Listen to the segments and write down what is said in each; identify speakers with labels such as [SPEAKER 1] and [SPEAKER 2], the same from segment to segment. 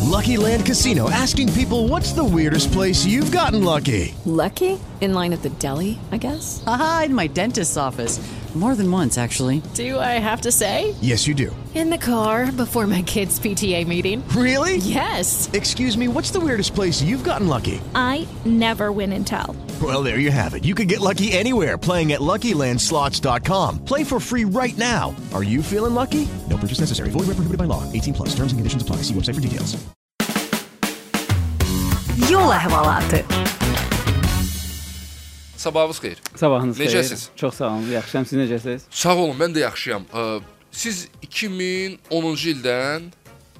[SPEAKER 1] Lucky Land Casino asking people what's the weirdest place you've gotten lucky?
[SPEAKER 2] Lucky? In line at the deli, I guess?
[SPEAKER 3] Aha, in my dentist's office. More than once, actually.
[SPEAKER 2] Do I have to say?
[SPEAKER 1] Yes, you do.
[SPEAKER 2] In the car before my kids' PTA meeting.
[SPEAKER 1] Really?
[SPEAKER 2] Yes.
[SPEAKER 1] Excuse me, what's the weirdest place you've gotten lucky?
[SPEAKER 4] I never win and tell.
[SPEAKER 1] Well, there you have it. You can get lucky anywhere playing at LuckyLandSlots.com. Play for free right now. Are you feeling lucky? No purchase necessary. Void where prohibited by law. 18 plus. Terms and conditions apply. See website for details.
[SPEAKER 5] Yol əhvalatı.
[SPEAKER 6] Sabahınız xeyir.
[SPEAKER 7] Sabahınız xeyir.
[SPEAKER 6] Necəsiz?
[SPEAKER 7] Çox sağ olun. Yaxşıyam. Siz necəsiz?
[SPEAKER 6] Sağ olun. Mən də yaxşıyam. Siz 2010-cu ildən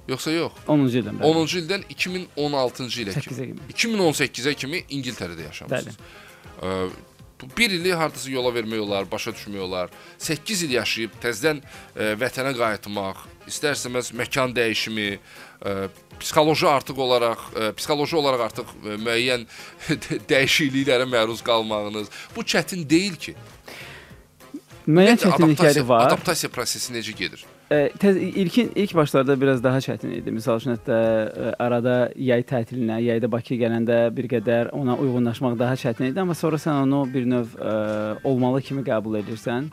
[SPEAKER 6] yoxsa yox?
[SPEAKER 7] 10-cu ildən. Bəli.
[SPEAKER 6] 10-cu ildən 2016-cı ilə kimi. 2018-ə kimi İngiltərədə yaşamısınız. Bəli. 1 ili hardasa yola vermək olar, başa düşmək olar. 8 il yaşayıb təzədən ə, vətənə qayıtmaq, istərsəməz məkan dəyişimi, ə, psixoloji artıq olaraq, ə, psixoloji olaraq artıq ə, müəyyən dəyişikliklərə məruz qalmağınız bu çətin deyil ki.
[SPEAKER 7] Müəyyən çətinlikləri var.
[SPEAKER 6] Adaptasiya prosesi necə gedir?
[SPEAKER 7] E, tez, ilkin ilk başlarda biraz daha çətin idi. Məsəl üçün hətta e, arada yay tətilinə, yayda Bakıya gələndə bir qədər ona uyğunlaşmaq daha çətin idi, amma sonra sən onu bir növ ə, olmalı kimi qəbul edirsən.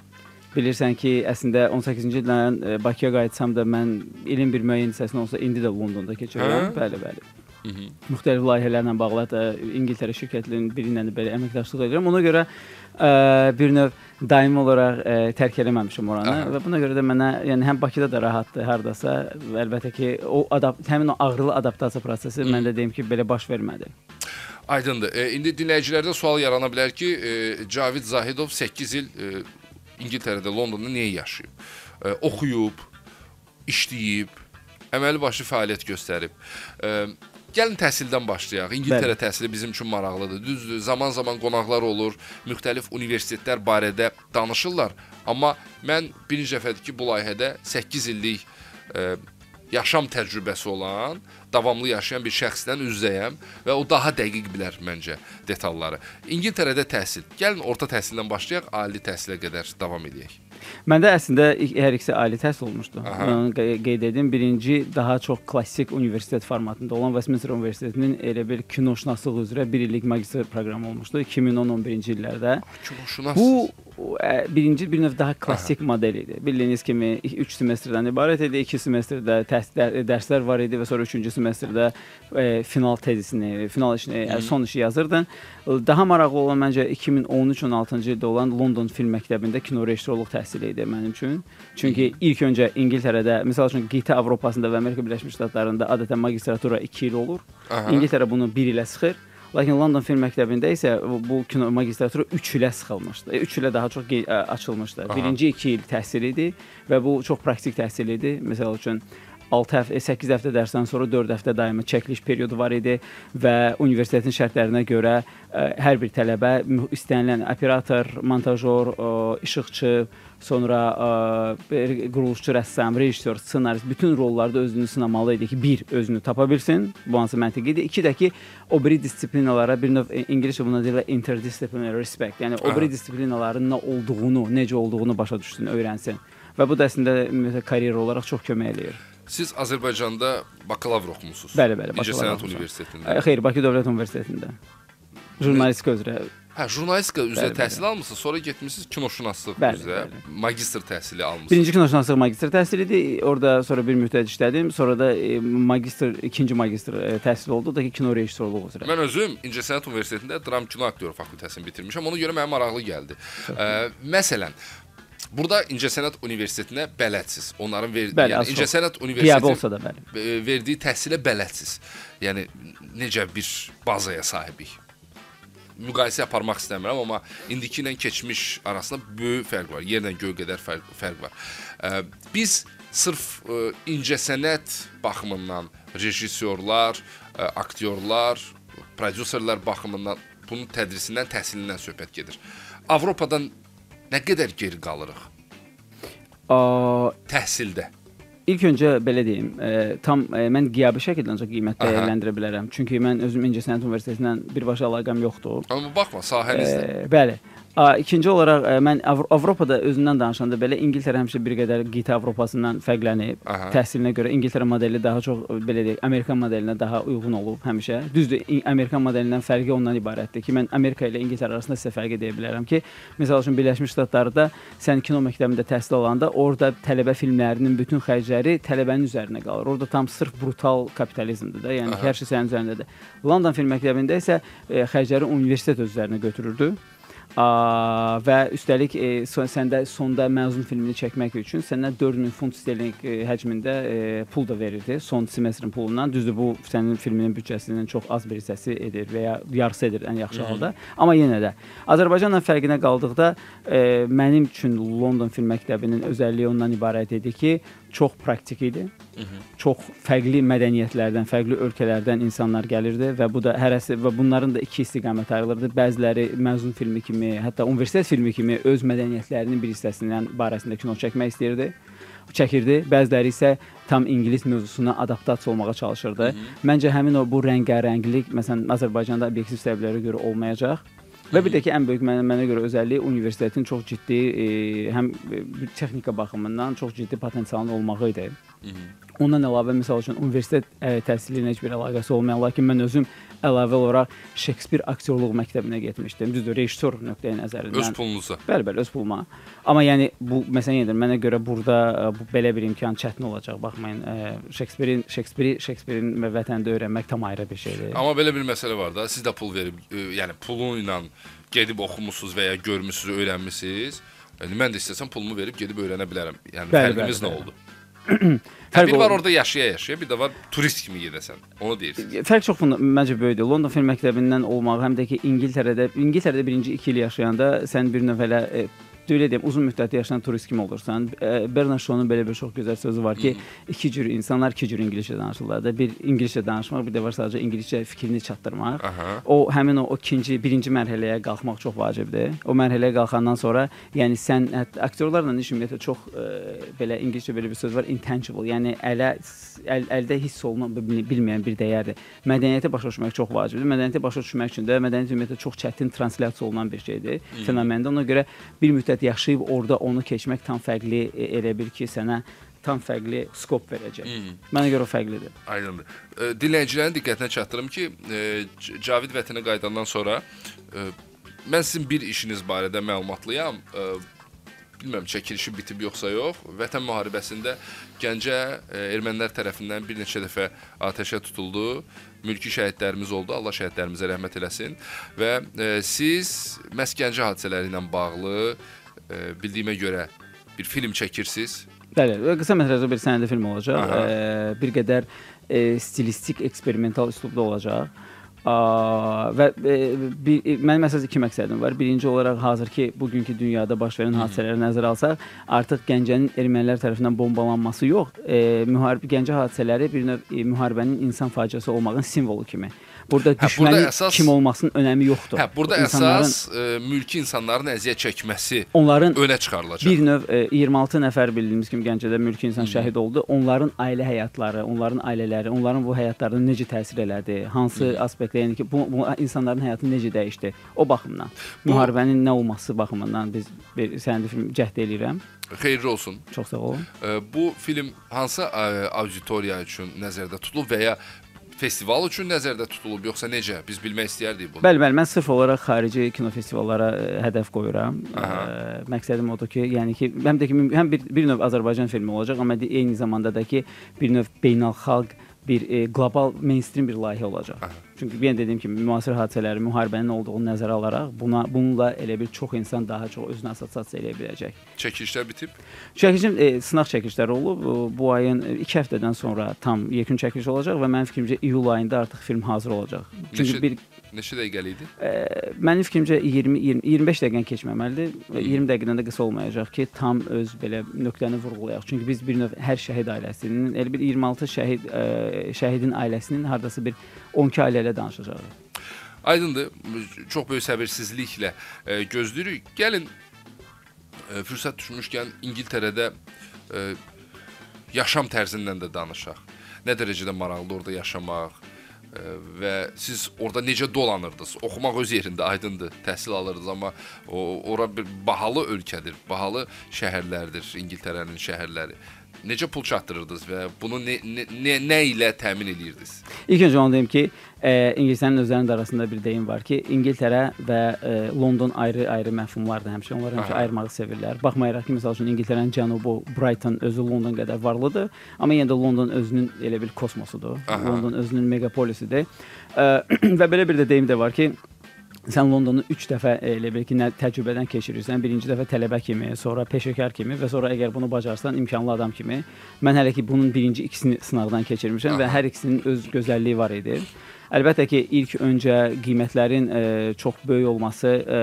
[SPEAKER 7] Bilirsən ki, əslində 18-ci ildən e, Bakıya qayıtsam da mən ilin bir müəyyən hissəsini olsa indi də Londonda keçirirəm.
[SPEAKER 6] Hə?
[SPEAKER 7] Bəli, bəli. Müxtəlif layihələrlə bağlı da İngiltərə şirkətlərinin biri ilə də belə əməkdaşlıq edirəm. Ona görə bir növ daimi olaraq ə, tərk eləməmişəm oranı
[SPEAKER 6] Aha.
[SPEAKER 7] və buna görə də mənə yəni həm Bakıda da rahatdır hardasa və əlbəttə ki, o adapt həmin o ağrılı adaptasiya prosesi məndə deyim ki, belə baş vermədi.
[SPEAKER 6] Aydındır. E, indi dinləyicilərdə sual yarana bilər ki, e, Cavid Zahidov 8 il e, İngiltərədə, Londonda niyə yaşayıb? E, oxuyub, işləyib, əməli başlı fəaliyyət göstərib. E, gəlin təhsildən başlayaq. İngiltərə
[SPEAKER 7] Bəli.
[SPEAKER 6] təhsili bizim üçün maraqlıdır. Düzdür, zaman-zaman qonaqlar olur, müxtəlif universitetlər barədə danışırlar, amma mən birinci dəfədir ki, bu layihədə 8 illik e, yaşam təcrübəsi olan, davamlı yaşayan bir şəxslə üz-üzəyəm və o daha dəqiq bilər məncə detalları. İngiltərədə təhsil. Gəlin orta təhsildən başlayaq, ali təhsilə qədər davam edək.
[SPEAKER 7] Məndə əslində hər ikisi ali təhsil olmuşdu.
[SPEAKER 6] Aha.
[SPEAKER 7] Onu qe- qeyd edim. Birinci daha çox klassik universitet formatında olan Westminster Universitetinin elə bir kinoşünaslıq üzrə 1 illik magistr proqramı olmuşdu 2010-11-ci illərdə.
[SPEAKER 6] Kinoşünas.
[SPEAKER 7] Bu ə, birinci bir növ daha klassik model idi. Bildiyiniz kimi 3 semestrdən ibarət idi. 2 semestrdə təhsil dərslər var idi və sonra 3-cü semestrdə ə, final tezisini, final işini, ə, son işi yazırdın. Daha maraqlı olan məncə 2013-16-cı ildə olan London Film Məktəbində kino rejissorluq təhsili idi mənim üçün. Çünki ilk öncə İngiltərədə, məsəl üçün qitə Avropasında və Amerika Birləşmiş Ştatlarında adətən magistratura 2 il olur.
[SPEAKER 6] Aha.
[SPEAKER 7] İngiltərə bunu 1 ilə sıxır. Lakin London Film Məktəbində isə bu- kino magistratura 3 ilə sıxılmışdı. 3 ilə daha çox açılmışdı.
[SPEAKER 6] Aha.
[SPEAKER 7] Birinci 2 il təhsil idi və bu çox praktik təhsil idi. Məsəl üçün 6 həftə, 8 həftə dərsdən sonra 4 həftə daimi çəkiliş periodu var idi və universitetin şərtlərinə görə ə, hər bir tələbə istənilən operator, montajyor, ə, işıqçı, sonra ə, bir quruluşçu, rəssam, rejissor, ssenarist bütün rollarda özünü sınamalı idi ki, bir özünü tapa bilsin. Bu hansı məntiqi idi. İki də ki, o biri disiplinalara bir növ e, ingiliscə buna deyirlər interdisciplinary respect. Yəni o biri
[SPEAKER 6] Aha.
[SPEAKER 7] disiplinaların nə olduğunu, necə olduğunu başa düşsün, öyrənsin. Və bu da əslində karyer olaraq çox kömək eləyir.
[SPEAKER 6] Siz Azərbaycanda bakalavr oxumusunuz.
[SPEAKER 7] Bəli, bəli, bakalavr
[SPEAKER 6] Sənət. Universitetində.
[SPEAKER 7] Xeyr, Bakı Dövlət Universitetində. Jurnalistika üzrə.
[SPEAKER 6] Hə, jurnalistika üzrə
[SPEAKER 7] Bəli,
[SPEAKER 6] təhsil almısınız, sonra getmisiniz kinoşünaslıq
[SPEAKER 7] Bəli,
[SPEAKER 6] üzrə
[SPEAKER 7] bəli.
[SPEAKER 6] magistr təhsili almısınız.
[SPEAKER 7] Birinci kinoşünaslıq magistr təhsilidir. Orada sonra bir müddət işlədim. Sonra da e, magistr, ikinci magistr e, təhsil oldu da ki, kino rejissorluğu üzrə.
[SPEAKER 6] Mən özüm İncəsənət Universitetində dram kino aktyor fakültəsini bitirmişəm. Ona görə mənə maraqlı gəldi. Ə, məsələn, Burada İncəsənət Universitetinə bələdsiniz. Onların verdiyi,
[SPEAKER 7] Bəli,
[SPEAKER 6] yəni. İncəsənət Universiteti
[SPEAKER 7] olsa da bəli.
[SPEAKER 6] verdiyi təhsilə bələdsiniz. Yəni necə bir bazaya sahibik. Müqayisə aparmaq istəmirəm, amma indiki ilə keçmiş arasında böyük fərq var. Yerlə göy qədər fərq, fərq var. Biz sırf incəsənət baxımından rejissorlar, aktyorlar, prodüserlər baxımından bunun tədrisindən, təhsilindən söhbət gedir. Avropadan nə qədər geri qalırıq
[SPEAKER 7] A,
[SPEAKER 6] təhsildə?
[SPEAKER 7] İlk öncə belə deyim, e, tam e, mən qiyabi şəkildə ancaq qiymət
[SPEAKER 6] Aha.
[SPEAKER 7] dəyərləndirə bilərəm. Çünki mən özüm İncəsənət Universitetindən birbaşa əlaqəm yoxdur.
[SPEAKER 6] Amma baxma, sahənizdə.
[SPEAKER 7] E, bəli. A, ikinci olaraq mən Avro Avropada özündən danışanda belə İngiltərə həmişə bir qədər qitə Avropasından fərqlənib.
[SPEAKER 6] Aha.
[SPEAKER 7] Təhsilinə görə İngiltərə modeli daha çox belə deyək, Amerikan modelinə daha uyğun olub həmişə. Düzdür, Amerikan modelindən fərqi ondan ibarətdir ki, mən Amerika ilə İngiltərə arasında sizə fərqi deyə bilərəm ki, məsəl üçün Birləşmiş Ştatlarda sən kino məktəbində təhsil alanda orada tələbə filmlərinin bütün xərcləri tələbənin üzərinə qalır. Orada tam sırf brutal kapitalizmdir də, yəni ki, hər şey sənin üzərindədir. London film məktəbində isə e, xərcləri universitet öz üzərinə götürürdü. Və üstəlik e, səndə sonda məzun filmini çəkmək üçün səndən 4000 funt sterling e, həcmində e, pul da verirdi son semestrin pulundan. Düzdür, bu sənin filminin büdcəsinin çox az bir hissəsi edir və ya yarısı edir ən yaxşı halda. Amma yenə də Azərbaycanla fərqinə qaldıqda e, mənim üçün London Film Məktəbinin özəlliyi ondan ibarət idi ki, çox praktik idi. Çox fərqli mədəniyyətlərdən, fərqli ölkələrdən insanlar gəlirdi və bu da hərəsi və bunların da iki istiqamət ayrılırdı. Bəziləri məzun filmi kimi, hətta universitet filmi kimi öz mədəniyyətlərinin bir hissəsindən barəsində kino çəkmək istəyirdi. Çəkirdi. Bəziləri isə tam ingilis mövzusuna adaptasiya olmağa çalışırdı. Məncə həmin o bu rəngarənglik məsələn Azərbaycanda obyektiv səbəblərə görə olmayacaq. Və bir də ki, ən böyük mənə, mənə görə özəlliyi universitetin çox ciddi e, həm e, texnika baxımından çox ciddi potensialının olmağı idi. Ondan əlavə məsəl üçün universitet ə, təhsili ilə heç bir əlaqəsi olmayan, lakin mən özüm əlavə olaraq Şekspir aktyorluq məktəbinə getmişdim. Düzdür, rejissor nöqteyi nəzərindən.
[SPEAKER 6] Öz pulunuza.
[SPEAKER 7] Bəli, bəli, öz puluma. Amma yəni bu məsələn yenə də mənə görə burada ə, bu belə bir imkan çətin olacaq. Baxmayın, Şekspirin Şekspiri Şekspirin və vətəndə öyrənmək tam ayrı bir şeydir.
[SPEAKER 6] Amma belə bir məsələ var da, siz də pul verib, ə, yəni pulu ilə gedib oxumusunuz və ya görmüsüz, öyrənmisiniz. Yəni mən də istəsəm pulumu verib gedib öyrənə bilərəm. Yəni
[SPEAKER 7] Bəli,
[SPEAKER 6] fərqimiz
[SPEAKER 7] bəli,
[SPEAKER 6] nə
[SPEAKER 7] bəli.
[SPEAKER 6] oldu?
[SPEAKER 7] Fərq
[SPEAKER 6] bir var orada yaşaya-yaşaya, bir də var turist kimi gedəsən. Onu deyirsən.
[SPEAKER 7] Fərq çox funda- məncə böyükdür. London Film Məktəbindən olmaq, həm də ki İngiltərədə, İngiltərədə birinci 2 il yaşayanda sən bir növ elə e, belə deyim, uzun müddət yaşayan turist kimi olursan. E, Bernard Shaw'un belə bir çox gözəl sözü var ki, iki cür insanlar iki cür ingiliscə danışırlar da. Bir ingiliscə danışmaq, bir də var sadəcə ingiliscə fikrini çatdırmaq.
[SPEAKER 6] Aha.
[SPEAKER 7] O həmin o, ikinci, birinci mərhələyə qalxmaq çox vacibdir. O mərhələyə qalxandan sonra, yəni sən hətta aktyorlarla iş ümumiyyətlə çox e, belə ingiliscə belə bir söz var, intangible, yəni ələ əl, əldə hiss olunan bil- bilməyən bir dəyərdir. Mədəniyyəti başa düşmək çox vacibdir. Mədəniyyəti başa düşmək üçün də mədəniyyət ümumiyyətlə çox çətin translyasiya olunan bir şeydir. Fenomendə ona görə bir müddət yaşayıb orada onu keçmək tam fərqli e, elə bil ki, sənə tam fərqli skop verəcək. Mənə görə fərqlidir.
[SPEAKER 6] Aydındır. E, Dinləyicilərin diqqətinə çatdırım ki, e, Cavid vətənə qayıdandan sonra mən sizin bir işiniz barədə məlumatlıyam. Bilmirəm çəkilişi bitib yoxsa yox. Vətən müharibəsində Gəncə ermənilər tərəfindən bir neçə dəfə atəşə tutuldu. Mülki şəhidlərimiz oldu. Allah şəhidlərimizə rəhmət eləsin. Və siz məhz Gəncə hadisələri ilə bağlı bildiyimə görə bir film çəkirsiniz.
[SPEAKER 7] Bəli, qısa metrajlı bir sənədi film olacaq.
[SPEAKER 6] Aha.
[SPEAKER 7] E, bir qədər e, stilistik, eksperimental üslubda olacaq. Aa, və e, bir, e, mənim əsas iki məqsədim var. Birinci olaraq hazırki bugünkü dünyada baş verən hadisələri nəzərə alsaq, artıq Gəncənin ermənilər tərəfindən bombalanması yox, e, müharibə Gəncə hadisələri bir növ e, müharibənin insan faciəsi olmağın simvolu kimi. Burada
[SPEAKER 6] burada
[SPEAKER 7] düşmənin
[SPEAKER 6] əsas-
[SPEAKER 7] kim olmasının önəmi yoxdur.
[SPEAKER 6] Hə, burada
[SPEAKER 7] İnsanların-
[SPEAKER 6] əsas e, mülki insanların əziyyət çəkməsi
[SPEAKER 7] onların
[SPEAKER 6] önə çıxarılacaq.
[SPEAKER 7] Bir növ e, 26 nəfər bildiyimiz kimi Gəncədə mülki insan şəhid oldu. Onların ailə həyatları, onların ailələri, onların bu həyatlarına necə təsir elədi? Hansı aspektdə, yəni ki, bu, bu insanların həyatı necə dəyişdi? O baxımdan,
[SPEAKER 6] Bu-
[SPEAKER 7] müharibənin nə olması baxımından biz bir sənədi film cəhd eləyirəm.
[SPEAKER 6] Xeyirli olsun.
[SPEAKER 7] Çox sağ olun.
[SPEAKER 6] E, bu film hansı auditoriya üçün nəzərdə tutulub və ya festival üçün nəzərdə tutulub yoxsa necə? Biz bilmək istəyərdik bunu.
[SPEAKER 7] Bəli, bəli, mən sırf olaraq xarici kino festivallara ə, hədəf qoyuram. Ə, məqsədim odur ki, yəni ki, həm də ki, həm bir, bir növ Azərbaycan filmi olacaq, amma eyni zamanda da ki, bir növ beynəlxalq bir e, qlobal mainstream bir layihə olacaq.
[SPEAKER 6] Aha.
[SPEAKER 7] Çünki yenə dediyim kimi müasir hadisələri, müharibənin olduğunu nəzərə alaraq buna bununla elə bir çox insan daha çox özünü assosiasiya edə biləcək.
[SPEAKER 6] Çəkilişlər bitib.
[SPEAKER 7] Çəkilişim e, sınaq çəkilişləri olub. Bu- Bu ayın 2 həftədən sonra tam yekun çəkiliş olacaq və mənim fikrimcə iyul ayında artıq film hazır olacaq. Çünki
[SPEAKER 6] Neçə,
[SPEAKER 7] bir
[SPEAKER 6] neçə dəqiqəli idi?
[SPEAKER 7] e, mənim fikrimcə 20 20 25 dəqiqəni keçməməlidir və 20 dəqiqədən də qısa olmayacaq ki, tam öz belə nöqtəni vurğulayaq. Çünki biz bir növ hər şəhid ailəsinin, elə bir 26 şəhid e, şəhidin ailəsinin hardasa bir 12 ailə ilə danışacağıq.
[SPEAKER 6] Aydındır. Çox böyük səbirsizliklə e, gözləyirik. Gəlin e, fürsət düşmüşkən İngiltərədə e, yaşam tərzindən də danışaq. Nə dərəcədə maraqlıdır orada yaşamaq və siz orada necə dolanırdınız? Oxumaq öz yerində aydındır, təhsil alırdınız, amma o ora bir bahalı ölkədir, bahalı şəhərlərdir İngiltərənin şəhərləri. Necə pul çatdırırdınız və bunu nə nə, nə, ilə təmin edirdiniz?
[SPEAKER 7] İlk öncə onu deyim ki, e, ingilislərin özlərinin arasında bir deyim var ki, İngiltərə və e, London ayrı-ayrı məfhumlardır həmişə. Onlar həmişə
[SPEAKER 6] Aha.
[SPEAKER 7] ayırmağı sevirlər. Baxmayaraq ki, məsəl üçün İngiltərənin cənubu Brighton özü London qədər varlıdır, amma yenə də London özünün elə bir kosmosudur.
[SPEAKER 6] Aha.
[SPEAKER 7] London özünün megapolisidir. E, və belə bir də deyim də var ki, sən Londonu 3 dəfə e, elə bil ki, nə təcrübədən keçirirsən. Birinci dəfə tələbə kimi, sonra peşəkar kimi və sonra əgər bunu bacarsan imkanlı adam kimi. Mən hələ ki bunun birinci ikisini sınaqdan keçirmişəm və
[SPEAKER 6] Aha.
[SPEAKER 7] hər ikisinin öz gözəlliyi var idi. Əlbəttə ki, ilk öncə qiymətlərin e, çox böyük olması e,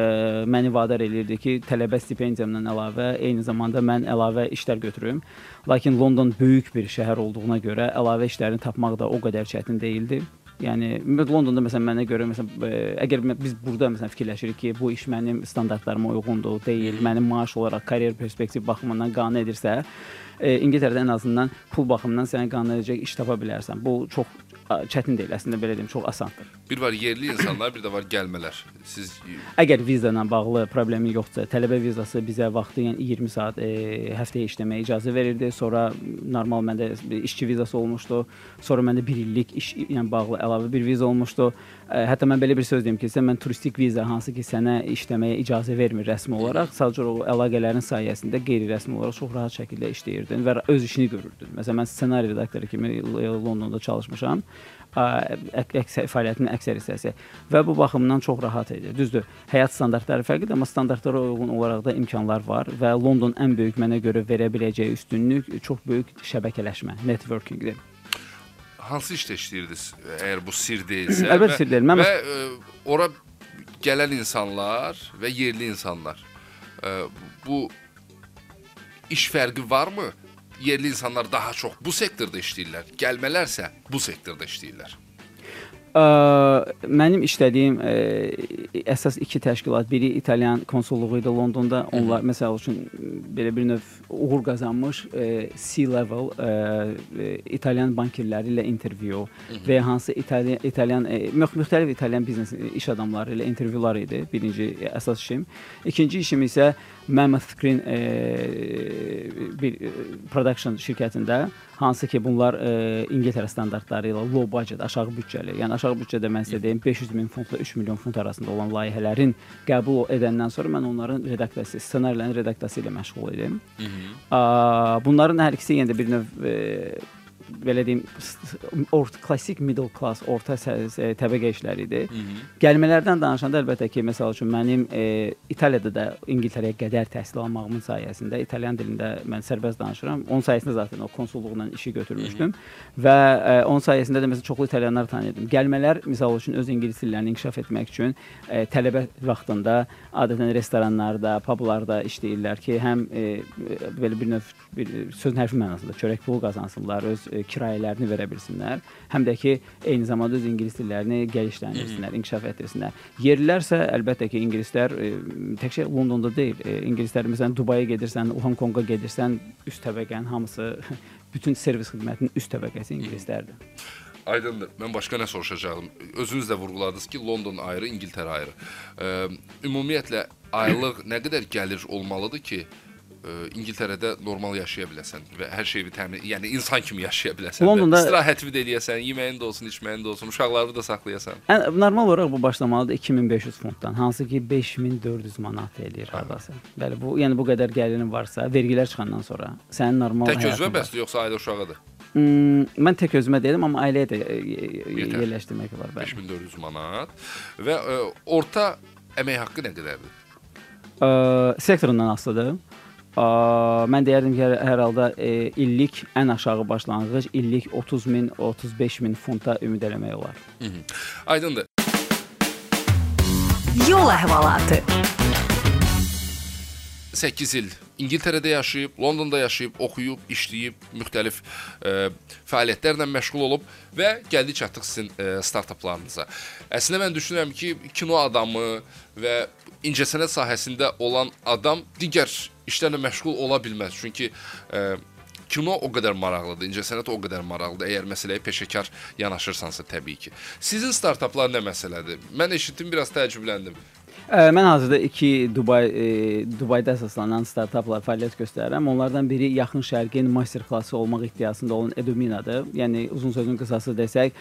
[SPEAKER 7] məni vadar eləyirdi ki, tələbə stipendiyamdan əlavə eyni zamanda mən əlavə işlər götürüm. Lakin London böyük bir şəhər olduğuna görə əlavə işlərini tapmaq da o qədər çətin deyildi. Yəni Londonda məsələn mənə görə məsələn əgər biz burada məsələn fikirləşirik ki, bu iş mənim standartlarıma uyğundur, deyil, mənim maaş olaraq karyer perspektiv baxımından qane edirsə, e, İngiltərədə ən azından pul baxımından sənə qane edəcək iş tapa bilərsən. Bu çox çətin deyil, əslində belə deyim, çox asandır.
[SPEAKER 6] Bir var yerli insanlar, bir də var gəlmələr. Siz
[SPEAKER 7] Əgər viza ilə bağlı problemi yoxdursa, tələbə vizası bizə vaxtı yəni 20 saat e, həftəyə işləməyə icazə verirdi. Sonra normal məndə işçi vizası olmuşdu. Sonra məndə 1 illik iş ilə bağlı əlavə bir viza olmuşdu. Hətta mən belə bir söz deyim ki, sən mən turistik viza hansı ki sənə işləməyə icazə vermir rəsmi olaraq, sadəcə o əlaqələrin sayəsində qeyri-rəsmi olaraq çox rahat şəkildə işləyirdin və öz işini görürdün. Məsələn, mən ssenari redaktoru kimi Londonda çalışmışam. Əksər fəaliyyətimin əksər hissəsi və bu baxımdan çox rahat idi. Düzdür, həyat standartları fərqlidir, amma standartlara uyğun olaraq da imkanlar var və London ən böyük mənə görə verə biləcəyi üstünlük çox böyük şəbəkələşmə, networkingdir.
[SPEAKER 6] Hansı işdə işləyirdiniz? Əgər bu sir deyilsə.
[SPEAKER 7] Əlbəttə
[SPEAKER 6] və-
[SPEAKER 7] sir deyil. Mən
[SPEAKER 6] və ə, ora gələn insanlar və yerli insanlar ə, bu iş fərqi varmı? Yerli insanlar daha çox bu sektorda işləyirlər. Gəlmələrsə bu sektorda işləyirlər.
[SPEAKER 7] Ə, mənim işlədiyim ə, əsas iki təşkilat, biri İtalyan konsulluğu idi Londonda. Onlar məsəl üçün belə bir növ uğur qazanmış ə, C-level ə, İtalyan bankirləri ilə intervyu və ya hansı İtalyan İtalyan ə, müx- müxtəlif İtalyan biznes iş adamları ilə intervyular idi. Birinci əsas işim. İkinci işim isə Mammoth Screen ə, bir ə, production şirkətində hansı ki bunlar ə, İngiltərə standartları ilə low budget, aşağı büdcəli, yəni aşağı büdcədə mən sizə deyim 500 min funtla 3 milyon funt arasında olan layihələrin qəbul edəndən sonra mən onların redaksiyası, ssenarilərin redaksiyası ilə məşğul idim. Ə, bunların hər ikisi yenə də bir növ ə, belə deyim orta klassik middle class, orta təbəqə işləri idi. Gəlmələrdən danışanda əlbəttə ki, məsəl üçün mənim e, İtaliyada da İngiltərəyə qədər təhsil almağımın sayəsində İtalyan dilində mən sərbəst danışıram. Onun sayəsində zaten o konsulluqla işi götürmüşdüm və e, onun sayəsində də məsələn çoxlu İtalyanlar tanıyırdım. Gəlmələr misal üçün öz ingilis dillərini inkişaf etmək üçün e, tələbə vaxtında adətən restoranlarda, publarda işləyirlər ki, həm e, belə bir növ bir sözün hərfi mənasında çörək pulu qazansınlar, öz e, kirayələrini verə bilsinlər, həm də ki, eyni zamanda öz ingilis dillərini gəlişləndirsinlər, inkişaf etdirsinlər. Yerlilərsə əlbəttə ki, ingilislər e, təkcə Londonda deyil, e, ingilislər məsələn Dubaya gedirsən, Hong Konga gedirsən, üst təbəqənin hamısı bütün servis xidmətinin üst təbəqəsi ingilislərdir.
[SPEAKER 6] Aydındır. Mən başqa nə soruşacağım? Özünüz də vurğuladınız ki, London ayrı, İngiltərə ayrı. Ə, ümumiyyətlə aylıq nə qədər gəlir olmalıdır ki, İngiltərədə normal yaşaya biləsən və hər şeyi təmin, yəni insan kimi yaşaya biləsən.
[SPEAKER 7] Londonda-
[SPEAKER 6] istirahətini də eləyəsən, yeməyin də olsun, içməyin də olsun, uşaqlarını da saxlayasan.
[SPEAKER 7] Ən normal olaraq bu başlamalıdır 2500 funtdan, hansı ki 5400 manat eləyir hardasa. Bəli, bu yəni bu qədər gəlirin varsa, vergilər çıxandan sonra sənin normal
[SPEAKER 6] Tək özünə
[SPEAKER 7] var.
[SPEAKER 6] bəsdir yoxsa ailə uşağıdır?
[SPEAKER 7] Hmm, mən tək özümə deyirəm, amma ailəyə də e, e, yerləşdirmək olar bəli.
[SPEAKER 6] 5400 manat və ə, orta əmək haqqı nə qədərdir?
[SPEAKER 7] Ə, sektorundan asılıdır. Ə, mən deyərdim ki, hər, hər halda e, illik ən aşağı başlanğıc illik 30 min, 35 min funta ümid eləmək olar.
[SPEAKER 6] Aydındır.
[SPEAKER 5] Yol əhvalatı.
[SPEAKER 6] 8 il İngiltərədə yaşayıb, Londonda yaşayıb, oxuyub, işləyib, müxtəlif ə, fəaliyyətlərlə məşğul olub və gəldik çatdıq sizin ə, startaplarınıza. Əslində mən düşünürəm ki, kino adamı və incəsənət sahəsində olan adam digər işlərlə məşğul ola bilməz. Çünki ə, kino o qədər maraqlıdır, incəsənət o qədər maraqlıdır. Əgər məsələyə peşəkar yanaşırsansa təbii ki. Sizin startaplar nə məsələdir? Mən eşitdim, biraz təəccübləndim.
[SPEAKER 7] Mən hazırda 2 Dubay e, Dubayda əsaslanan startaplar fəaliyyət göstərirəm. Onlardan biri yaxın şərqin master klassı olmaq iddiasında olan Eduminadır. Yəni uzun sözün qısası desək,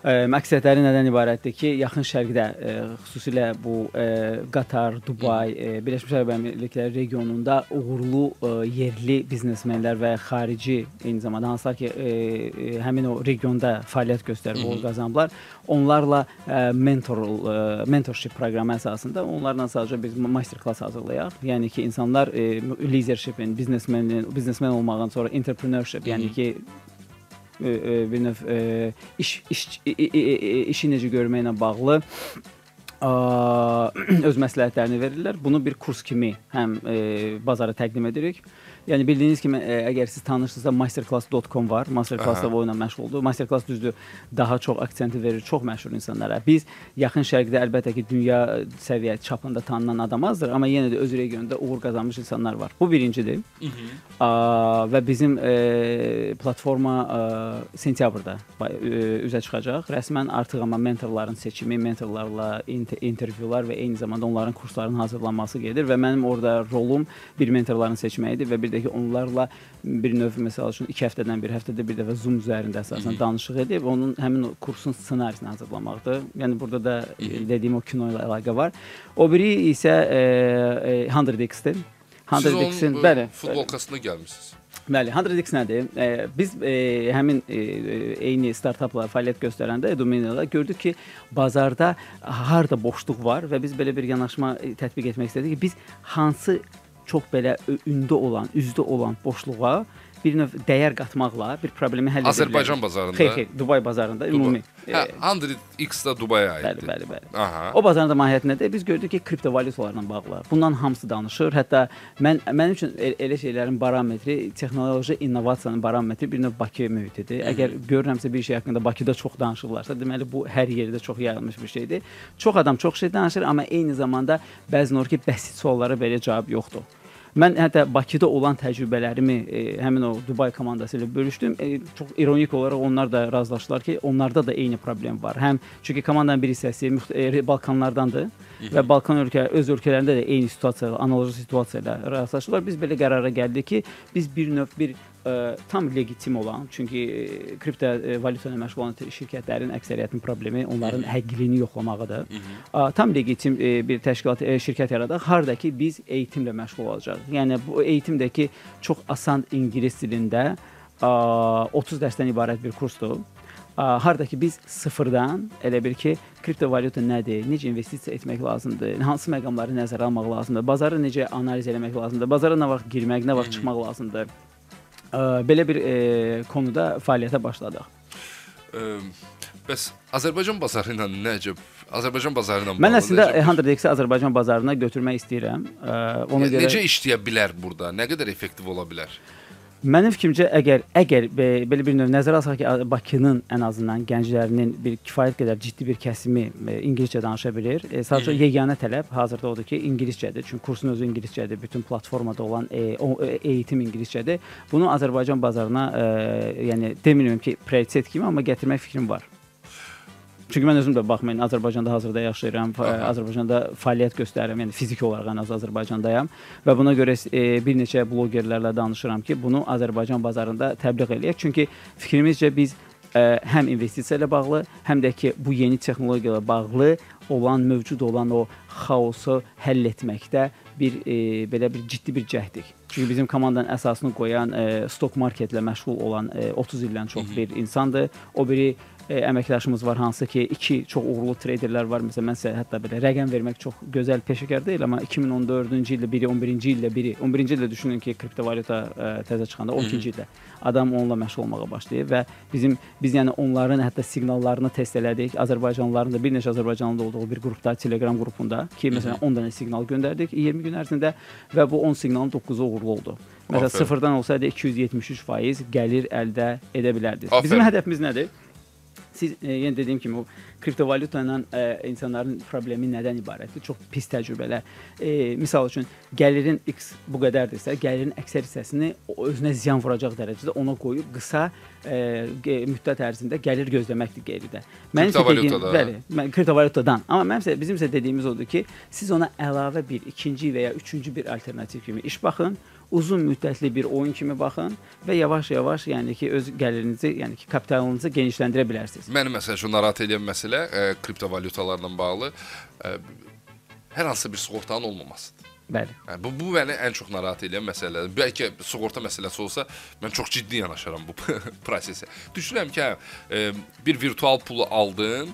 [SPEAKER 7] məqsədləri nədən ibarətdir ki, yaxın şərqdə ə, xüsusilə bu ə, Qatar, Dubay, ə, Birləşmiş Ərəb Əmirlikləri regionunda uğurlu ə, yerli biznesmenlər və xarici eyni zamanda hansılar ki, ə, ə, həmin o regionda fəaliyyət göstərib uğur qazanıblar, onlarla ə, mentor ə, mentorship proqramı əsasında onlarla sadəcə biz master klass hazırlayaq. Yəni ki, insanlar ə, leadershipin, biznesmenin, biznesmen olmağın sonra entrepreneurship, yəni ki, bir növ ə, iş iş işi necə görməklə bağlı ə, öz məsləhətlərini verirlər. Bunu bir kurs kimi həm ə, bazara təqdim edirik. Yəni bildiyiniz kimi ə, əgər siz tanışsınızsa masterclass.com var. Masterclass da bu ilə məşğuldur. Masterclass düzdür, daha çox aksenti verir çox məşhur insanlara. Biz yaxın şərqdə əlbəttə ki, dünya səviyyə çapında tanınan adam azdır, amma yenə də öz regionunda uğur qazanmış insanlar var. Bu birincidir. Ə, və bizim e, platforma e, sentyabrda e, üzə çıxacaq. Rəsmən artıq amma mentorların seçimi, mentorlarla inter intervyular və eyni zamanda onların kurslarının hazırlanması gedir və mənim orada rolum bir mentorların seçməkdir və bir də ki, onlarla bir növ məsəl üçün 2 həftədən bir həftədə bir dəfə Zoom üzərində əsasən danışıq edib onun həmin o kursun ssenarisini hazırlamaqdır. Yəni burada da e, dediyim o kino ilə əlaqə var. O biri isə e, e, 100x-dir.
[SPEAKER 6] Siz
[SPEAKER 7] 100x-in
[SPEAKER 6] onun
[SPEAKER 7] bəli,
[SPEAKER 6] futbolkasına gəlmisiniz.
[SPEAKER 7] Bəli, 100x nədir? E, biz e, həmin e, e, eyni startaplar fəaliyyət göstərəndə Eduminala gördük ki, bazarda harda boşluq var və biz belə bir yanaşma e, tətbiq etmək istədik ki, biz hansı çox belə ündə olan, üzdə olan boşluğa bir növ dəyər qatmaqla bir problemi həll edə
[SPEAKER 6] Azərbaycan
[SPEAKER 7] bilərik.
[SPEAKER 6] bazarında?
[SPEAKER 7] Xeyr, xeyr, Dubay bazarında ümumi.
[SPEAKER 6] Hə,
[SPEAKER 7] e,
[SPEAKER 6] 100x da Dubaya
[SPEAKER 7] Bəli,
[SPEAKER 6] aiddir.
[SPEAKER 7] bəli, bəli.
[SPEAKER 6] Aha.
[SPEAKER 7] O bazarın da mahiyyəti nədir? Biz gördük ki, kriptovalyutalarla bağlı. Bundan hamısı danışır. Hətta mən mənim üçün el- elə şeylərin barometri, texnoloji innovasiyanın barometri bir növ Bakı mühitidir. Əgər görürəmsə bir şey haqqında Bakıda çox danışırlarsa, deməli bu hər yerdə çox yayılmış bir şeydir. Çox adam çox şey danışır, amma eyni zamanda bəzən olur ki, bəsit suallara belə cavab yoxdur. Mən hətta Bakıda olan təcrübələrimi e, həmin o Dubay komandası ilə bölüşdüm. E, çox ironik olaraq onlar da razılaşdılar ki, onlarda da eyni problem var. Həm çünki komandanın bir hissəsi e, Balkanlardandır və Balkan ölkə öz ölkələrində də eyni situasiya, analoji situasiya ilə rastlaşdılar. Biz belə qərara gəldik ki, biz bir növ bir ə, tam legitim olan, çünki ə, kripto ə, valyuta ilə məşğul olan şirkətlərin əksəriyyətinin problemi onların həqiqiliyini yoxlamağıdır. Ə, tam legitim ə, bir təşkilat ə, şirkət yaradaq, harda ki biz eğitimlə məşğul olacağıq. Yəni bu eğitimdəki çox asan ingilis dilində ə, 30 dərsdən ibarət bir kursdur. Ə, Harda ki biz sıfırdan elə bir ki kriptovalyuta nədir, necə investisiya etmək lazımdır, hansı məqamları nəzərə almaq lazımdır, bazarı necə analiz etmək lazımdır, bazara nə vaxt girmək, nə vaxt çıxmaq lazımdır. Ə, Belə bir e, konuda fəaliyyətə başladıq.
[SPEAKER 6] Ə, bəs Azərbaycan bazarı ilə nə əcəb? Azərbaycan bazarı ilə
[SPEAKER 7] Mən əslində
[SPEAKER 6] necə-
[SPEAKER 7] 100x-i Azərbaycan bazarına götürmək istəyirəm. Ə, Ona
[SPEAKER 6] Ne-
[SPEAKER 7] görə
[SPEAKER 6] necə işləyə bilər burada? Nə qədər effektiv ola bilər?
[SPEAKER 7] Mənim fikrimcə əgər əgər be, belə bir növ nəzərə alsaq ki, Bakının ən azından gənclərinin bir kifayət qədər ciddi bir kəsimi e, ingiliscə danışa bilir. E, sadəcə yeganə tələb hazırda odur ki, ingiliscədir. Çünki kursun özü ingiliscədir. Bütün platformada olan e, o e, eğitim ingiliscədir. Bunu Azərbaycan bazarına e, yəni demirəm ki, prioritet kimi, amma gətirmək fikrim var. Çünki mən özüm də baxmayın, Azərbaycanda hazırda yaşayıram. Azərbaycanda fəaliyyət göstərirəm, yəni fiziki olaraq ən az Azərbaycandayam və buna görə e, bir neçə bloqerlərlə danışıram ki, bunu Azərbaycan bazarında təbliğ eləyək. Çünki fikrimizcə biz ə, həm investisiya ilə bağlı, həm də ki bu yeni texnologiyalarla bağlı olan mövcud olan o xaosu həll etməkdə bir e, belə bir ciddi bir cəhdik. Çünki bizim komandanın əsasını qoyan e, stok marketlə məşğul olan e, 30 ildən çox bir insandır. O biri e, əməkdaşımız var hansı ki, iki çox uğurlu treyderlər var. Məsələn, mən sizə hətta belə rəqəm vermək çox gözəl peşəkar deyil, amma 2014-cü ildə biri, 11-ci ildə biri, 11-ci ildə düşünün ki, kriptovalyuta ə, təzə çıxanda 12-ci ildə adam onunla məşğul olmağa başlayıb və bizim biz yəni onların hətta siqnallarını test elədik. Azərbaycanlıların da bir neçə Azərbaycanlı olduğu bir qrupda, Telegram qrupunda ki, məsələn 10 dənə siqnal göndərdik 20 gün ərzində və bu 10 siqnalın 9-u uğurlu oldu. Məsələn, sıfırdan olsaydı 273% gəlir əldə edə bilərdiniz. Bizim hədəfimiz nədir? Siz e, yenə dediyim kimi o kriptovalyuta ilə e, insanların problemi nədən ibarətdir? Çox pis təcrübələr. E, misal üçün gəlirin X bu qədərdirsə, gəlirin əksər hissəsini özünə ziyan vuracaq dərəcədə ona qoyub qısa e, müddət ərzində gəlir gözləməkdir qeyridə. Mənim dediyim, bəli, mən kriptovalyutadan. Amma mənim isə bizim isə dediyimiz odur ki, siz ona əlavə bir ikinci və ya üçüncü bir alternativ kimi iş baxın uzun müddətli bir oyun kimi baxın və yavaş-yavaş, yəni ki, öz gəlirinizi, yəni ki, kapitalınızı genişləndirə bilərsiniz.
[SPEAKER 6] Məni məsəl üçün narahat edən məsələ ə, e, kriptovalyutalarla bağlı ə, e, hər hansı bir sığortanın olmamasıdır.
[SPEAKER 7] Bəli.
[SPEAKER 6] Hə, bu bu məni ən çox narahat edən məsələdir. Bəlkə sığorta məsələsi olsa, mən çox ciddi yanaşaram bu prosesə. Düşünürəm ki, hə, e, bir virtual pulu aldın,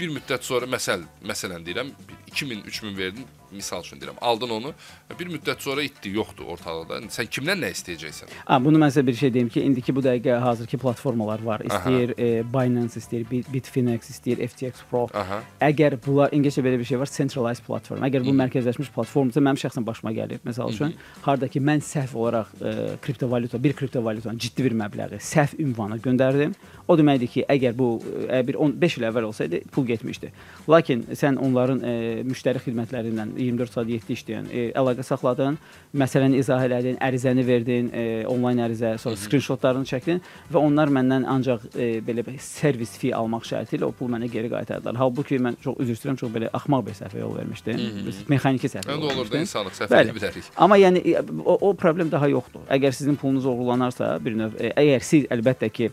[SPEAKER 6] bir müddət sonra məsəl məsələn deyirəm 2000 3000 verdin misal üçün deyirəm. Aldın onu, bir müddət sonra itdi, yoxdur ortalıqda. Sən kimdən nə istəyəcəksən?
[SPEAKER 7] Ha, bunu mən sizə bir şey deyim ki, indiki bu dəqiqə hazırki platformalar var. İstəyir e, Binance, istəyir Bitfinex, istəyir FTX Pro. Aha. Əgər bunlar ingiliscə belə bir şey var, centralized platform. Əgər bu mərkəzləşmiş platformdursa, mənim şəxsən başıma gəlir. Məsəl üçün, harda ki mən səhv olaraq e, kriptovalyuta, bir kriptovalyutanın ciddi bir məbləği səhv ünvana göndərdim. O deməkdir ki, əgər bu ə, bir 15 il əvvəl olsaydı pul getmişdi. Lakin sən onların e, müştəri xidmətlərindən 24 saat 7 işləyən e, əlaqə saxladın, məsələni izah elədin, ərizəni verdin, e, onlayn ərizə, sonra skrinşotlarını çəkdin və onlar məndən ancaq e, belə bir servis fee almaq şərti ilə o pulu mənə geri qaytardılar. Halbuki mən çox üzr istəyirəm, çox belə axmaq bir səhvə yol vermişdim. Mexaniki səhvə.
[SPEAKER 6] Məndə olur da insanlıq səhv edə bilərik.
[SPEAKER 7] Amma yəni e, o, o problem daha yoxdur. Əgər sizin pulunuz oğurlanarsa, bir növ e, əgər siz əlbəttə ki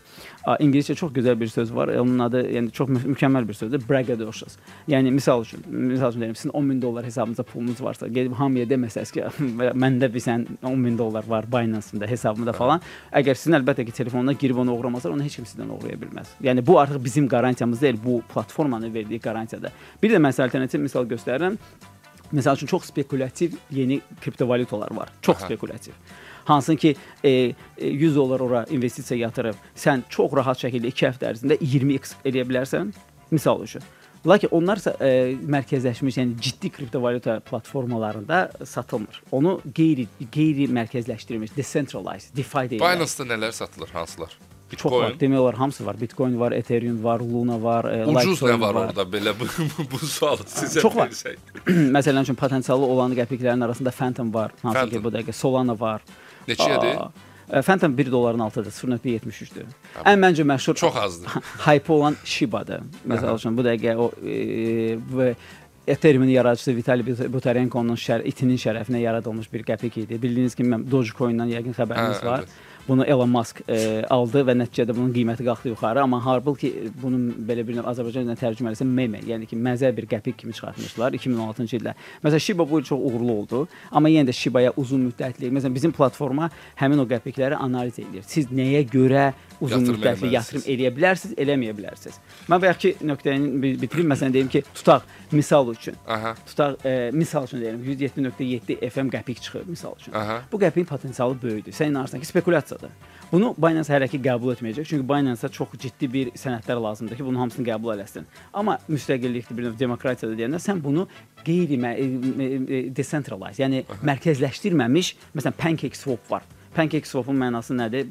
[SPEAKER 7] ingiliscə çox gözəl bir söz var. Onun adı yəni çox mü mükəmməl bir sözdür. Braggadocious. Yəni misal üçün, misal üçün deyim, sizin 10 min dollar hesabınızda pulunuz varsa, gedib hamıya deməsəz ki, məndə bir sən 10 min dollar var Binance-ında, hesabımda falan. Əgər sizin əlbəttə ki, telefonuna girib onu oğurlamazlar, onu heç kim sizdən oğurlaya bilməz. Yəni bu artıq bizim qarantiyamız deyil, bu platformanın verdiyi garantiyadır. Bir də məsəl alternativ misal göstərirəm. Məsəl üçün çox spekulativ yeni kriptovalyutalar var. Çox Aha. spekulativ hansı ki e, 100 dollar ora investisiya yatırıb sən çox rahat şəkildə 2 həftə ərzində 20x eləyə bilərsən. Misal üçün. Lakin onlar isə e, mərkəzləşmiş, yəni ciddi kriptovalyuta platformalarında satılmır. Onu qeyri qeyri mərkəzləşdirilmiş, decentralized, DeFi deyirlər.
[SPEAKER 6] Binance-da nələr satılır, hansılar?
[SPEAKER 7] Bitcoin. Çox var, demək olar hamısı var. Bitcoin var, Ethereum var, Luna var,
[SPEAKER 6] e, Ucuz nə var, var orada belə bu, bu sualı sizə
[SPEAKER 7] Çox var. Məsələn üçün potensialı olan qəpiklərin arasında Phantom var, hansı Phantom. ki bu dəqiqə Solana var.
[SPEAKER 6] Neçəyədir?
[SPEAKER 7] Phantom 1 dolların altıdır, 0.73-dür. Ən məncə məşhur
[SPEAKER 6] çox azdır.
[SPEAKER 7] Hype olan Shiba-dır. Məsəl üçün bu dəqiqə o e, və Ethereum-un yaradıcısı Vitalik Buterenko'nun şər itinin şərəfinə yaradılmış bir qəpik idi. Bildiyiniz kimi mən Dogecoin-dan yəqin xəbəriniz hə, var. Evet. Bunu Elon Musk e, aldı və nəticədə bunun qiyməti qalxdı yuxarı, amma halbuki bunun belə bir növ Azərbaycan dilində tərcümə etsə meme, yəni ki, məzə bir qəpik kimi çıxartmışlar 2016-cı ildə. Məsələn, Shiba bu il çox uğurlu oldu, amma yenə də Shiba-ya uzun müddətli, məsələn, bizim platforma həmin o qəpikləri analiz edir. Siz nəyə görə uzun yatırım müddətli yatırım eləyə bilərsiniz, eləməyə bilərsiniz. Mən bayaqki nöqtəni bitirim, məsələn deyim ki, tutaq misal üçün. Aha. Tutaq e, misal üçün deyirəm 107.7 FM qəpik çıxır misal üçün. Aha. Bu qəpiyin potensialı böyükdür. Sən inanırsan ki, spekulyasiyadır. Bunu Binance hələ ki qəbul etməyəcək. Çünki Binance-a çox ciddi bir sənədlər lazımdır ki, bunun hamısını qəbul eləsin. Amma müstəqillikdir, bir növ demokratiyadır deyəndə sən bunu qeyri decentralize, yəni Aha. mərkəzləşdirməmiş, məsələn PancakeSwap var. PancakeSwap-un mənası nədir?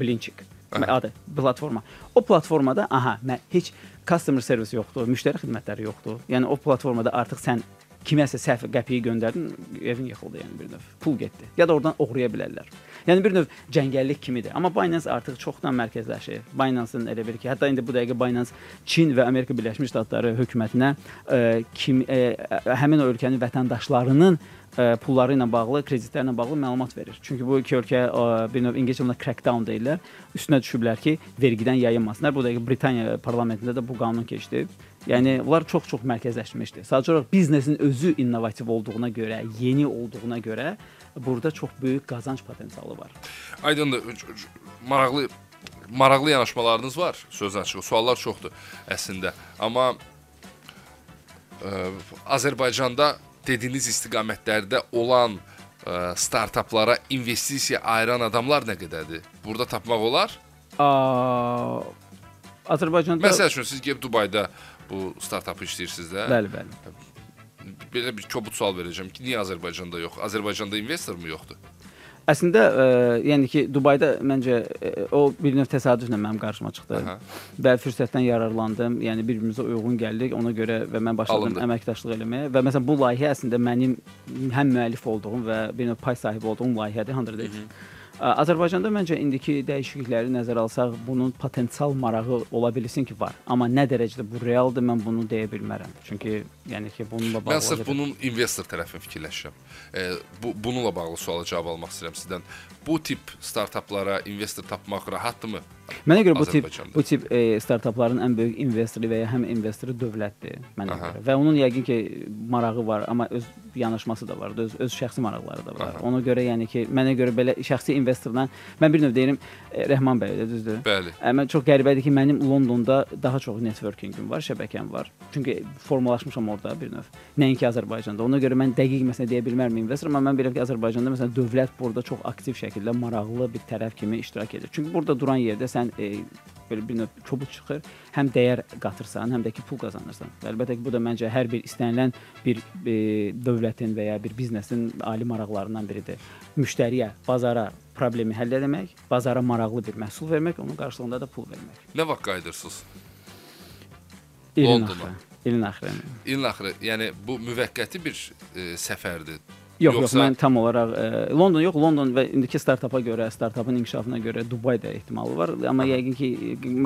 [SPEAKER 7] Blinchik adı platforma. O platformada aha, mən heç customer service yoxdur, müştəri xidmətləri yoxdur. Yəni o platformada artıq sən kiməsə səhv qəpiyi göndərdin, evin yıxıldı yəni bir növ. Pul getdi. Ya da oradan oğurlaya bilərlər. Yəni bir növ cəngəllik kimidir. Amma Binance artıq çoxdan mərkəzləşir. Binance-ın elə bir ki, hətta indi bu dəqiqə Binance Çin və Amerika Birləşmiş Ştatları hökumətinə ə, e, kim ə, e, həmin o ölkənin vətəndaşlarının ə, pulları ilə bağlı, kreditlərlə bağlı məlumat verir. Çünki bu iki ölkə ə, bir növ ingilis dilində crackdown deyirlər. Üstünə düşüblər ki, vergidən yayınmasınlar. Bu dəqiqə Britaniya parlamentində də bu qanun keçdi. Yəni bunlar çox-çox mərkəzləşmişdi. Sadəcə olaraq biznesin özü innovativ olduğuna görə, yeni olduğuna görə burada çox böyük qazanc potensialı var.
[SPEAKER 6] Aydındır. Maraqlı maraqlı yanaşmalarınız var. Söz açığı. Suallar çoxdur əslində. Amma ə, Azərbaycanda dediyiniz istiqamətlərdə olan ə, startaplara investisiya ayıran adamlar nə qədərdir? Burada tapmaq olar?
[SPEAKER 7] A, Azərbaycanda
[SPEAKER 6] Məsəl üçün siz gəlib Dubayda bu startapı işləyirsiniz də.
[SPEAKER 7] Bəli, bəli.
[SPEAKER 6] Belə bir kobud sual verəcəm ki, niyə Azərbaycanda yox? Azərbaycanda investormu yoxdur?
[SPEAKER 7] Əslində, ə, yəni ki, Dubayda məncə ə, o bir növ təsadüflə mənim qarşıma çıxdı.
[SPEAKER 6] Aha.
[SPEAKER 7] Və fürsətdən yararlandım. Yəni bir-birimizə uyğun gəldik. Ona görə və mən başladım
[SPEAKER 6] Alındı.
[SPEAKER 7] əməkdaşlıq eləməyə və məsələn bu layihə əslində mənim həm müəllif olduğum və bir növ pay sahibi olduğum layihədir 100x. Ə, Azərbaycanda məncə indiki dəyişiklikləri nəzərə alsaq, bunun potensial marağı ola bilsin ki, var. Amma nə dərəcədə bu realdır, mən bunu deyə bilmərəm. Çünki yəni ki, bununla bağlı
[SPEAKER 6] Mən sırf bunun investor tərəfini fikirləşirəm. E, bu bununla bağlı suala cavab almaq istəyirəm sizdən. Bu tip startaplara investor tapmaq rahatdırmı?
[SPEAKER 7] Mənə görə bu tip bu tip e, startapların ən böyük investoru və ya həm investoru dövlətdir mənə
[SPEAKER 6] Aha.
[SPEAKER 7] görə. Və onun yəqin ki marağı var, amma öz yanaşması da var, öz öz şəxsi maraqları da var.
[SPEAKER 6] Aha.
[SPEAKER 7] Ona görə yəni ki, mənə görə belə şəxsi investordan mən bir növ deyirəm e, Rəhman bəy də düzdür?
[SPEAKER 6] Bəli.
[SPEAKER 7] Amma çox qəribədir ki, mənim Londonda daha çox networkingim var, şəbəkəm var. Çünki formalaşmışam orada bir növ. Nəinki Azərbaycanda. Ona görə mən dəqiq məsələn deyə bilmərəm investor, amma mən bilirəm ki, Azərbaycanda məsələn dövlət burada çox aktiv şəkildə maraqlı bir tərəf kimi iştirak edir. Çünki burada duran yerdə sən e, belə bir növ kobud çıxır, həm dəyər qatırsan, həm də ki pul qazanırsan. Və əlbəttə ki, bu da məncə hər bir istənilən bir e, dövlətin və ya bir biznesin ali maraqlarından biridir. Müştəriyə, bazara problemi həll etmək, bazara maraqlı bir məhsul vermək, onun qarşılığında da pul vermək.
[SPEAKER 6] Nə vaxt qayıdırsınız?
[SPEAKER 7] İlin axırı. İlin axırı.
[SPEAKER 6] İlin axırı, yəni bu müvəqqəti bir e, səfərdir.
[SPEAKER 7] Yox,
[SPEAKER 6] Yoxsa-
[SPEAKER 7] yox, mən tam olaraq e, London yox, London və indiki startapa görə, startapın inkişafına görə Dubay da ehtimalı var. Amma yəqin ki,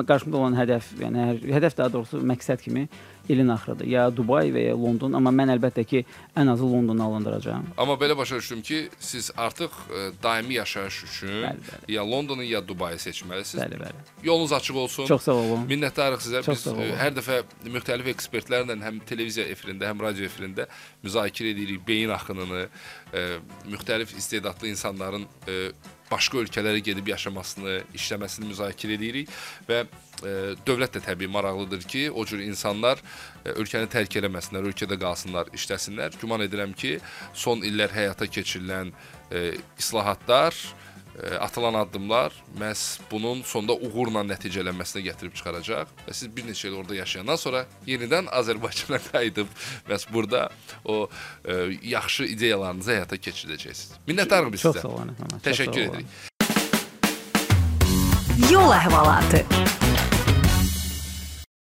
[SPEAKER 7] qarşımda olan hədəf, yəni hər, hədəf daha doğrusu məqsəd kimi ilin axırıdır. Ya Dubay və ya London, amma mən əlbəttə ki, ən azı Londonu alındıracağam.
[SPEAKER 6] Amma belə başa düşdüm ki, siz artıq e, daimi yaşayış üçün
[SPEAKER 7] Bəli, bəli.
[SPEAKER 6] ya Londonu ya Dubayı seçməlisiniz.
[SPEAKER 7] Bəli, bəli.
[SPEAKER 6] Yolunuz açıq olsun.
[SPEAKER 7] Çox sağ olun.
[SPEAKER 6] Minnətdarıq sizə.
[SPEAKER 7] Çox
[SPEAKER 6] Biz
[SPEAKER 7] olun.
[SPEAKER 6] e, hər dəfə müxtəlif ekspertlərlə həm televiziya efirində, həm radio efirində müzakirə edirik beyin axınını, e, müxtəlif istedadlı insanların e, başqa ölkələrə gedib yaşamasını, işləməsini müzakirə edirik və e, dövlət də təbii maraqlıdır ki, o cür insanlar e, ölkəni tərk eləməsinlər, ölkədə qalsınlar, işləsinlər. Güman edirəm ki, son illər həyata keçirilən e, islahatlar e, atılan addımlar məhz bunun sonda uğurla nəticələnməsinə gətirib çıxaracaq və siz bir neçə il orada yaşayandan sonra yenidən Azərbaycana qayıdıb məhz burada o e, yaxşı ideyalarınızı həyata keçirəcəksiniz. Minnətdarıq biz
[SPEAKER 7] Çox
[SPEAKER 6] sizə.
[SPEAKER 7] sağ olun. əfəndim, çox
[SPEAKER 6] Təşəkkür
[SPEAKER 7] sağ olun.
[SPEAKER 6] edirik.
[SPEAKER 5] Yol əhvalatı.